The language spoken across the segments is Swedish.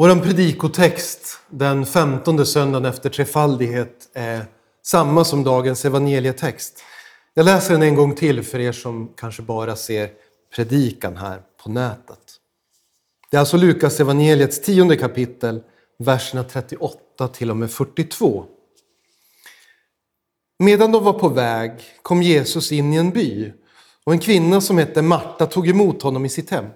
Vår predikotext den femtonde söndagen efter trefaldighet är samma som dagens evangelietext. Jag läser den en gång till för er som kanske bara ser predikan här på nätet. Det är alltså Lukas evangeliets tionde kapitel, verserna 38 till och med 42. Medan de var på väg kom Jesus in i en by och en kvinna som hette Marta tog emot honom i sitt hem.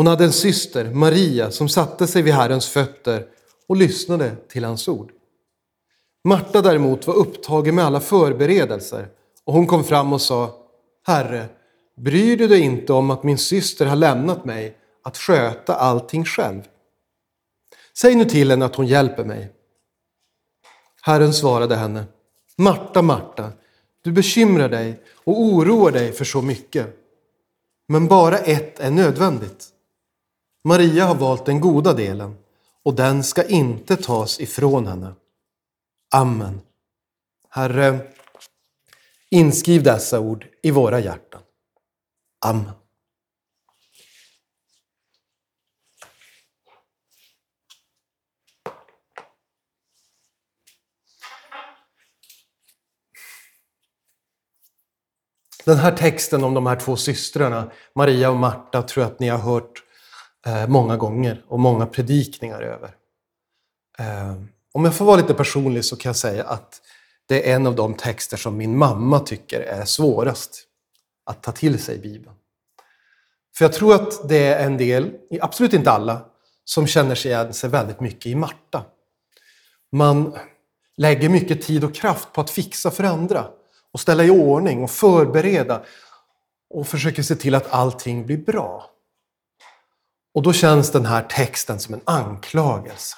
Hon hade en syster, Maria, som satte sig vid Herrens fötter och lyssnade till hans ord. Marta däremot var upptagen med alla förberedelser och hon kom fram och sa Herre, bryr du dig inte om att min syster har lämnat mig att sköta allting själv? Säg nu till henne att hon hjälper mig. Herren svarade henne Marta, Marta, du bekymrar dig och oroar dig för så mycket. Men bara ett är nödvändigt. Maria har valt den goda delen och den ska inte tas ifrån henne. Amen. Herre, inskriv dessa ord i våra hjärtan. Amen. Den här texten om de här två systrarna, Maria och Marta, tror jag att ni har hört eh, många gånger och många predikningar över. Eh, om jag får vara lite personlig så kan jag säga att det är en av de texter som min mamma tycker är svårast att ta till sig i Bibeln. För jag tror att det är en del, absolut inte alla, som känner sig igen sig väldigt mycket i Marta. Man lägger mycket tid och kraft på att fixa för andra och ställa i ordning och förbereda och försöker se till att allting blir bra. Och då känns den här texten som en anklagelse.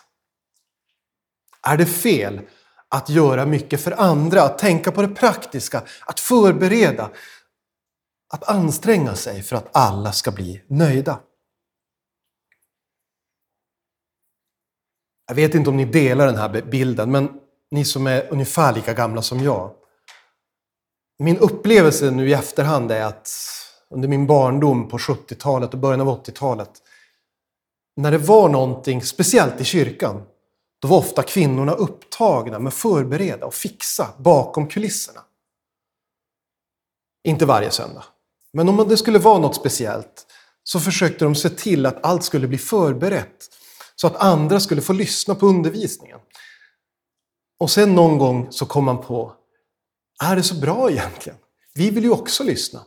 Är det fel att göra mycket för andra, att tänka på det praktiska, att förbereda, att anstränga sig för att alla ska bli nöjda? Jag vet inte om ni delar den här bilden, men ni som är ungefär lika gamla som jag. Min upplevelse nu i efterhand är att under min barndom på 70-talet och början av 80-talet, när det var någonting speciellt i kyrkan, då var ofta kvinnorna upptagna med att förbereda och fixa bakom kulisserna. Inte varje söndag. Men om det skulle vara något speciellt så försökte de se till att allt skulle bli förberett så att andra skulle få lyssna på undervisningen. Och sen någon gång så kom man på, är det så bra egentligen? Vi vill ju också lyssna.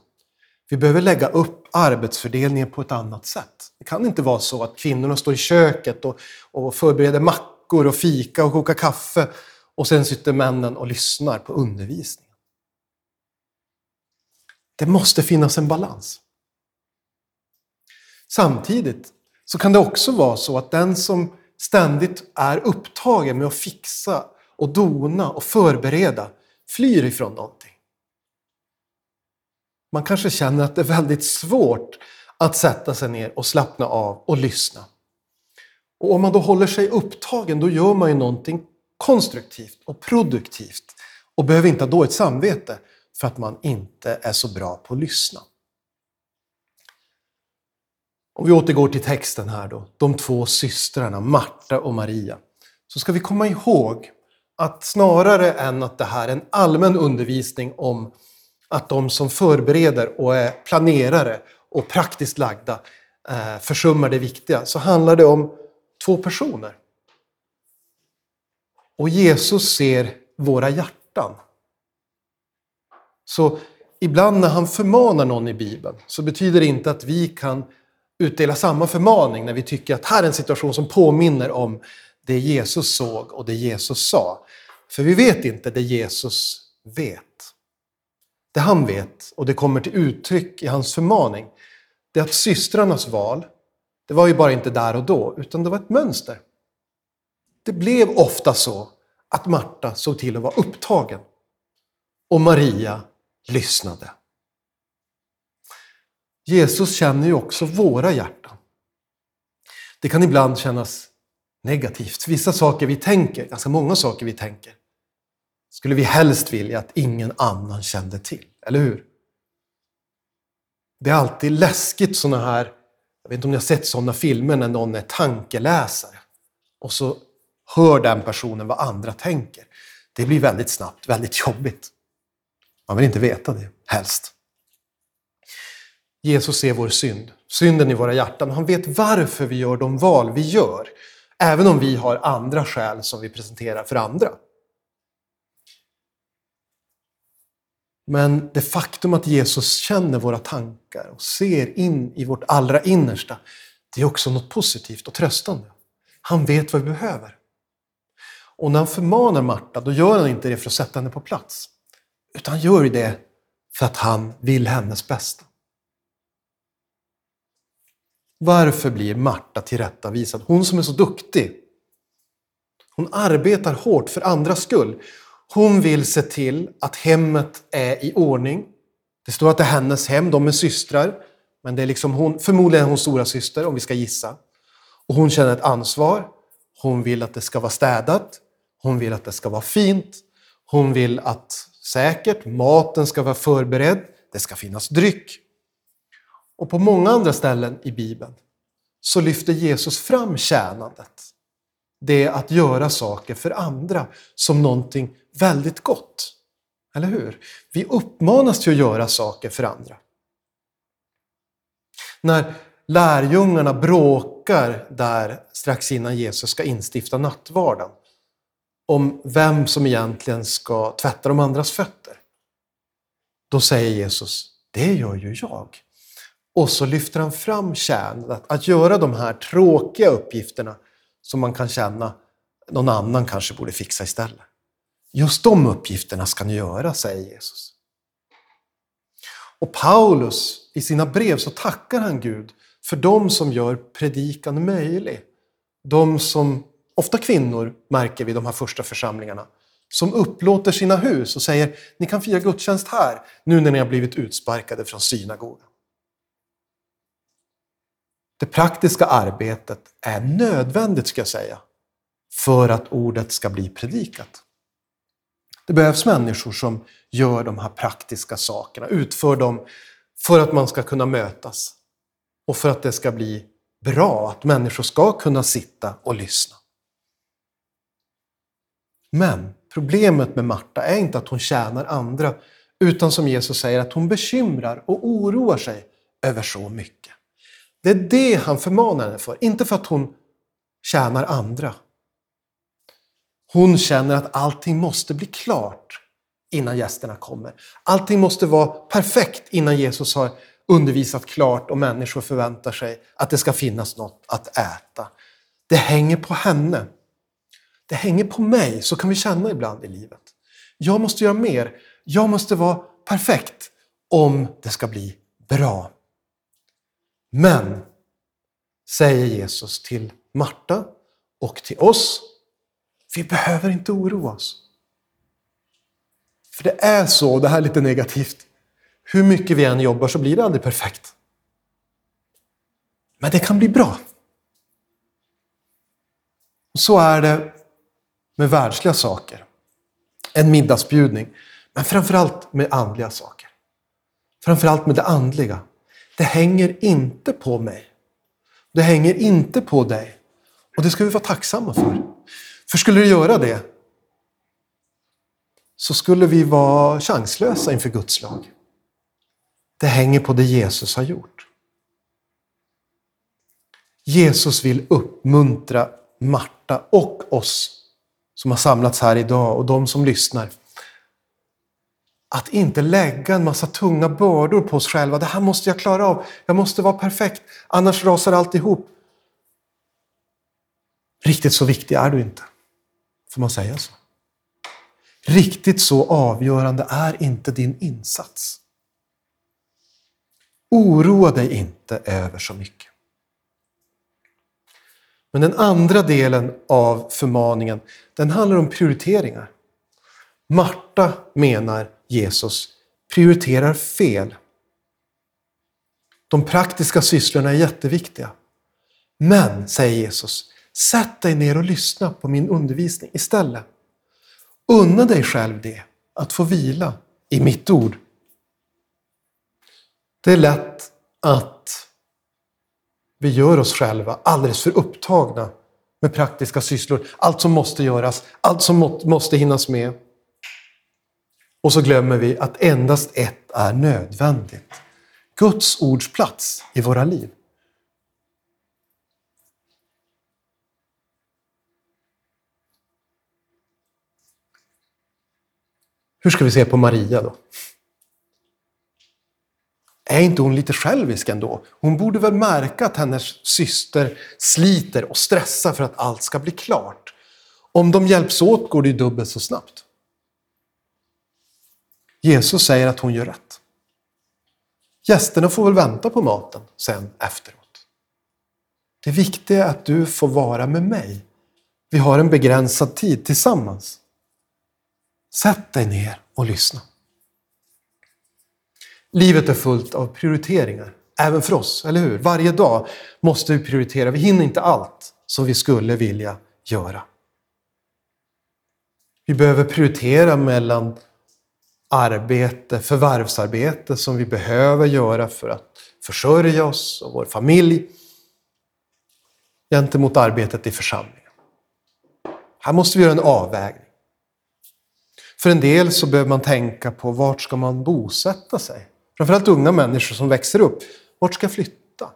Vi behöver lägga upp arbetsfördelningen på ett annat sätt. Det kan inte vara så att kvinnorna står i köket och, och förbereder mackor och fika och kokar kaffe och sen sitter männen och lyssnar på undervisningen. Det måste finnas en balans. Samtidigt så kan det också vara så att den som ständigt är upptagen med att fixa och dona och förbereda flyr ifrån någonting. Man kanske känner att det är väldigt svårt att sätta sig ner och slappna av och lyssna. Och om man då håller sig upptagen, då gör man ju någonting konstruktivt och produktivt och behöver inte ha dåligt samvete för att man inte är så bra på att lyssna. Om vi återgår till texten här då, de två systrarna Marta och Maria, så ska vi komma ihåg att snarare än att det här är en allmän undervisning om att de som förbereder och är planerare och praktiskt lagda eh, försummar det viktiga, så handlar det om två personer. Och Jesus ser våra hjärtan. Så ibland när han förmanar någon i Bibeln så betyder det inte att vi kan utdela samma förmaning när vi tycker att här är en situation som påminner om det Jesus såg och det Jesus sa. För vi vet inte det Jesus vet. Det han vet, och det kommer till uttryck i hans förmaning, det är att systrarnas val, det var ju bara inte där och då, utan det var ett mönster. Det blev ofta så att Marta såg till att vara upptagen och Maria lyssnade. Jesus känner ju också våra hjärtan. Det kan ibland kännas negativt. Vissa saker vi tänker, ganska många saker vi tänker, skulle vi helst vilja att ingen annan kände till. Eller hur? Det är alltid läskigt sådana här Jag vet inte om ni har sett sådana filmer när någon är tankeläsare och så hör den personen vad andra tänker. Det blir väldigt snabbt väldigt jobbigt. Man vill inte veta det, helst. Jesus ser vår synd, synden i våra hjärtan. Han vet varför vi gör de val vi gör, även om vi har andra skäl som vi presenterar för andra. Men det faktum att Jesus känner våra tankar och ser in i vårt allra innersta, det är också något positivt och tröstande. Han vet vad vi behöver. Och när han förmanar Marta, då gör han inte det för att sätta henne på plats. Utan han gör det för att han vill hennes bästa. Varför blir Marta tillrättavisad? Hon som är så duktig. Hon arbetar hårt för andras skull. Hon vill se till att hemmet är i ordning. Det står att det är hennes hem, de är systrar. Men det är liksom hon, förmodligen hon stora syster om vi ska gissa. Och hon känner ett ansvar. Hon vill att det ska vara städat. Hon vill att det ska vara fint. Hon vill att säkert maten ska vara förberedd. Det ska finnas dryck. Och på många andra ställen i Bibeln så lyfter Jesus fram tjänandet. Det är att göra saker för andra som någonting väldigt gott. Eller hur? Vi uppmanas till att göra saker för andra. När lärjungarna bråkar där strax innan Jesus ska instifta nattvarden om vem som egentligen ska tvätta de andras fötter. Då säger Jesus, det gör ju jag. Och så lyfter han fram kärnan, att göra de här tråkiga uppgifterna som man kan känna någon annan kanske borde fixa istället. Just de uppgifterna ska ni göra, säger Jesus. Och Paulus, i sina brev så tackar han Gud för de som gör predikan möjlig. De som, ofta kvinnor märker vi de här första församlingarna, som upplåter sina hus och säger ni kan fira gudstjänst här nu när ni har blivit utsparkade från synagogan. Det praktiska arbetet är nödvändigt, ska jag säga, för att ordet ska bli predikat. Det behövs människor som gör de här praktiska sakerna, utför dem för att man ska kunna mötas och för att det ska bli bra, att människor ska kunna sitta och lyssna. Men problemet med Marta är inte att hon tjänar andra, utan som Jesus säger att hon bekymrar och oroar sig över så mycket. Det är det han förmanar henne för, inte för att hon tjänar andra. Hon känner att allting måste bli klart innan gästerna kommer. Allting måste vara perfekt innan Jesus har undervisat klart och människor förväntar sig att det ska finnas något att äta. Det hänger på henne. Det hänger på mig, så kan vi känna ibland i livet. Jag måste göra mer. Jag måste vara perfekt om det ska bli bra. Men, säger Jesus till Marta och till oss, vi behöver inte oroa oss. För det är så, det här är lite negativt, hur mycket vi än jobbar så blir det aldrig perfekt. Men det kan bli bra. Så är det med världsliga saker. En middagsbjudning. Men framförallt med andliga saker. Framförallt med det andliga. Det hänger inte på mig. Det hänger inte på dig. Och det ska vi vara tacksamma för. För skulle det göra det så skulle vi vara chanslösa inför Guds lag. Det hänger på det Jesus har gjort. Jesus vill uppmuntra Marta och oss som har samlats här idag och de som lyssnar att inte lägga en massa tunga bördor på oss själva. Det här måste jag klara av. Jag måste vara perfekt, annars rasar allt ihop. Riktigt så viktig är du inte. Får man säga så? Riktigt så avgörande är inte din insats. Oroa dig inte över så mycket. Men den andra delen av förmaningen, den handlar om prioriteringar. Marta menar Jesus prioriterar fel. De praktiska sysslorna är jätteviktiga. Men, säger Jesus, sätt dig ner och lyssna på min undervisning istället. Unna dig själv det, att få vila i mitt ord. Det är lätt att Vi gör oss själva alldeles för upptagna med praktiska sysslor. Allt som måste göras, allt som måste hinnas med. Och så glömmer vi att endast ett är nödvändigt. Guds ords plats i våra liv. Hur ska vi se på Maria då? Är inte hon lite självisk ändå? Hon borde väl märka att hennes syster sliter och stressar för att allt ska bli klart. Om de hjälps åt går det ju dubbelt så snabbt. Jesus säger att hon gör rätt. Gästerna får väl vänta på maten sen efteråt. Det viktiga är att du får vara med mig. Vi har en begränsad tid tillsammans. Sätt dig ner och lyssna. Livet är fullt av prioriteringar, även för oss, eller hur? Varje dag måste vi prioritera. Vi hinner inte allt som vi skulle vilja göra. Vi behöver prioritera mellan arbete, förvärvsarbete som vi behöver göra för att försörja oss och vår familj gentemot arbetet i församlingen. Här måste vi göra en avvägning. För en del så behöver man tänka på vart ska man bosätta sig? Framförallt unga människor som växer upp. Vart ska jag flytta?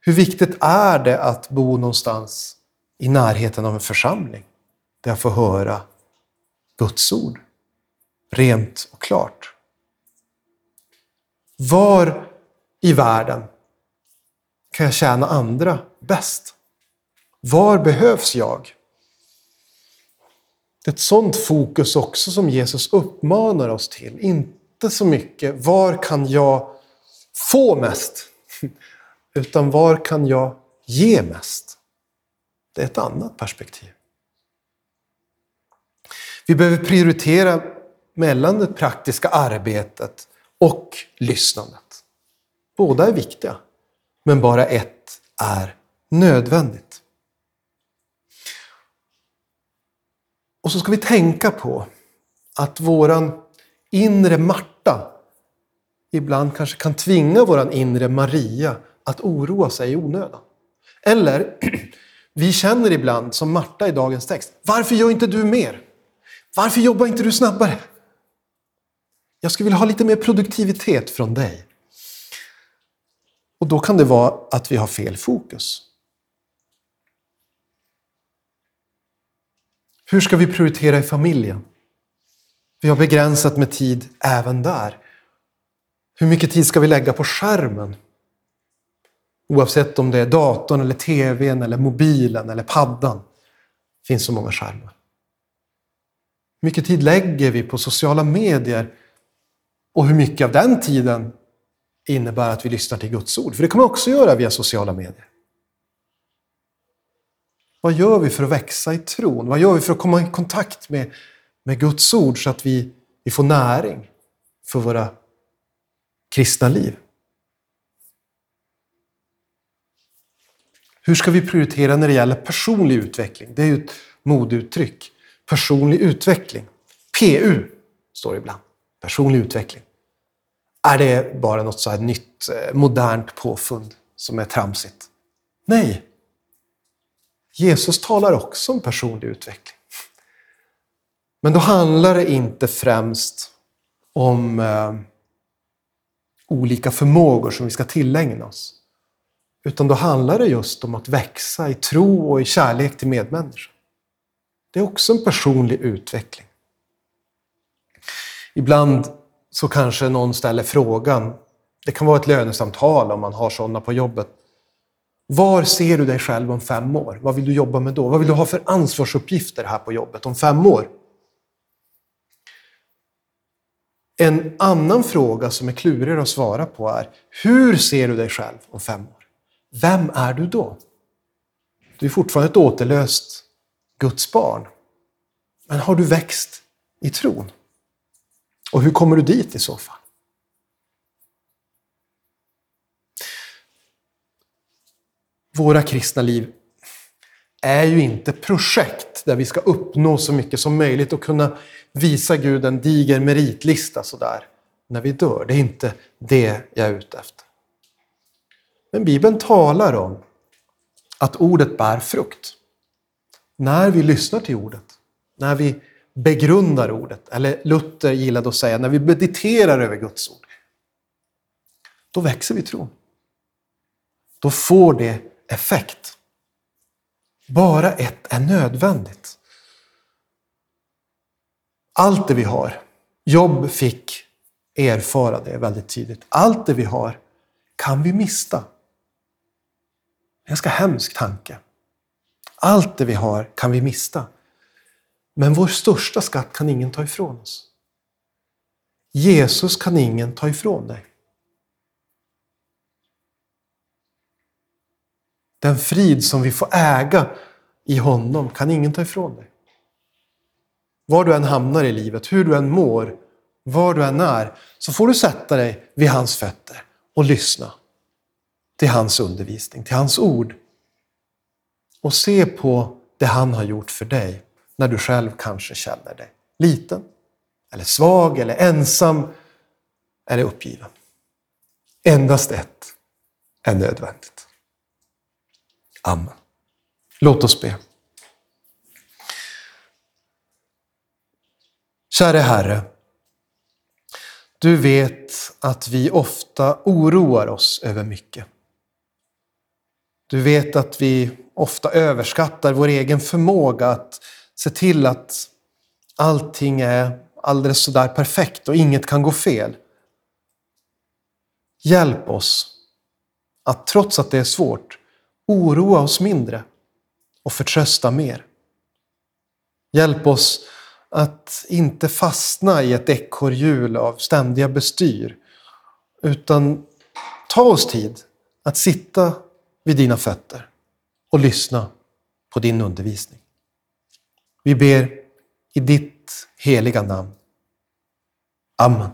Hur viktigt är det att bo någonstans i närheten av en församling där jag får höra Guds ord rent och klart? Var i världen kan jag tjäna andra bäst? Var behövs jag? Det är ett sådant fokus också som Jesus uppmanar oss till. Inte så mycket var kan jag få mest? Utan var kan jag ge mest? Det är ett annat perspektiv. Vi behöver prioritera mellan det praktiska arbetet och lyssnandet. Båda är viktiga, men bara ett är nödvändigt. Och så ska vi tänka på att våran inre Marta ibland kanske kan tvinga våran inre Maria att oroa sig i onödan. Eller, vi känner ibland som Marta i dagens text, varför gör inte du mer? Varför jobbar inte du snabbare? Jag skulle vilja ha lite mer produktivitet från dig. Och då kan det vara att vi har fel fokus. Hur ska vi prioritera i familjen? Vi har begränsat med tid även där. Hur mycket tid ska vi lägga på skärmen? Oavsett om det är datorn, eller tvn, eller mobilen eller paddan. Det finns så många skärmar. Hur mycket tid lägger vi på sociala medier? Och hur mycket av den tiden innebär att vi lyssnar till Guds ord? För det kan man också göra via sociala medier. Vad gör vi för att växa i tron? Vad gör vi för att komma i kontakt med, med Guds ord så att vi, vi får näring för våra kristna liv? Hur ska vi prioritera när det gäller personlig utveckling? Det är ju ett modeuttryck. Personlig utveckling. PU står det ibland. Personlig utveckling. Är det bara något så här nytt, eh, modernt påfund som är tramsigt? Nej, Jesus talar också om personlig utveckling. Men då handlar det inte främst om eh, olika förmågor som vi ska tillägna oss. Utan då handlar det just om att växa i tro och i kärlek till medmänniskor. Det är också en personlig utveckling. Ibland så kanske någon ställer frågan, det kan vara ett lönesamtal om man har sådana på jobbet. Var ser du dig själv om fem år? Vad vill du jobba med då? Vad vill du ha för ansvarsuppgifter här på jobbet om fem år? En annan fråga som är klurigare att svara på är, hur ser du dig själv om fem år? Vem är du då? Du är fortfarande ett återlöst Guds barn. Men har du växt i tron? Och hur kommer du dit i så fall? våra kristna liv är ju inte projekt där vi ska uppnå så mycket som möjligt och kunna visa Gud en diger meritlista sådär när vi dör. Det är inte det jag är ute efter. Men Bibeln talar om att ordet bär frukt. När vi lyssnar till ordet, när vi begrundar ordet, eller Luther gillade att säga när vi mediterar över Guds ord, då växer vi tron. Då får det effekt. Bara ett är nödvändigt. Allt det vi har, Jobb fick erfara det väldigt tidigt, Allt det vi har kan vi mista. En ganska hemsk tanke. Allt det vi har kan vi mista. Men vår största skatt kan ingen ta ifrån oss. Jesus kan ingen ta ifrån dig. Den frid som vi får äga i honom kan ingen ta ifrån dig. Var du än hamnar i livet, hur du än mår, var du än är, så får du sätta dig vid hans fötter och lyssna till hans undervisning, till hans ord. Och se på det han har gjort för dig när du själv kanske känner dig liten, eller svag, eller ensam, eller uppgiven. Endast ett är nödvändigt. Amen. Låt oss be. Käre Herre, du vet att vi ofta oroar oss över mycket. Du vet att vi ofta överskattar vår egen förmåga att se till att allting är alldeles sådär perfekt och inget kan gå fel. Hjälp oss att trots att det är svårt oroa oss mindre och förtrösta mer. Hjälp oss att inte fastna i ett ekorrhjul av ständiga bestyr, utan ta oss tid att sitta vid dina fötter och lyssna på din undervisning. Vi ber i ditt heliga namn. Amen.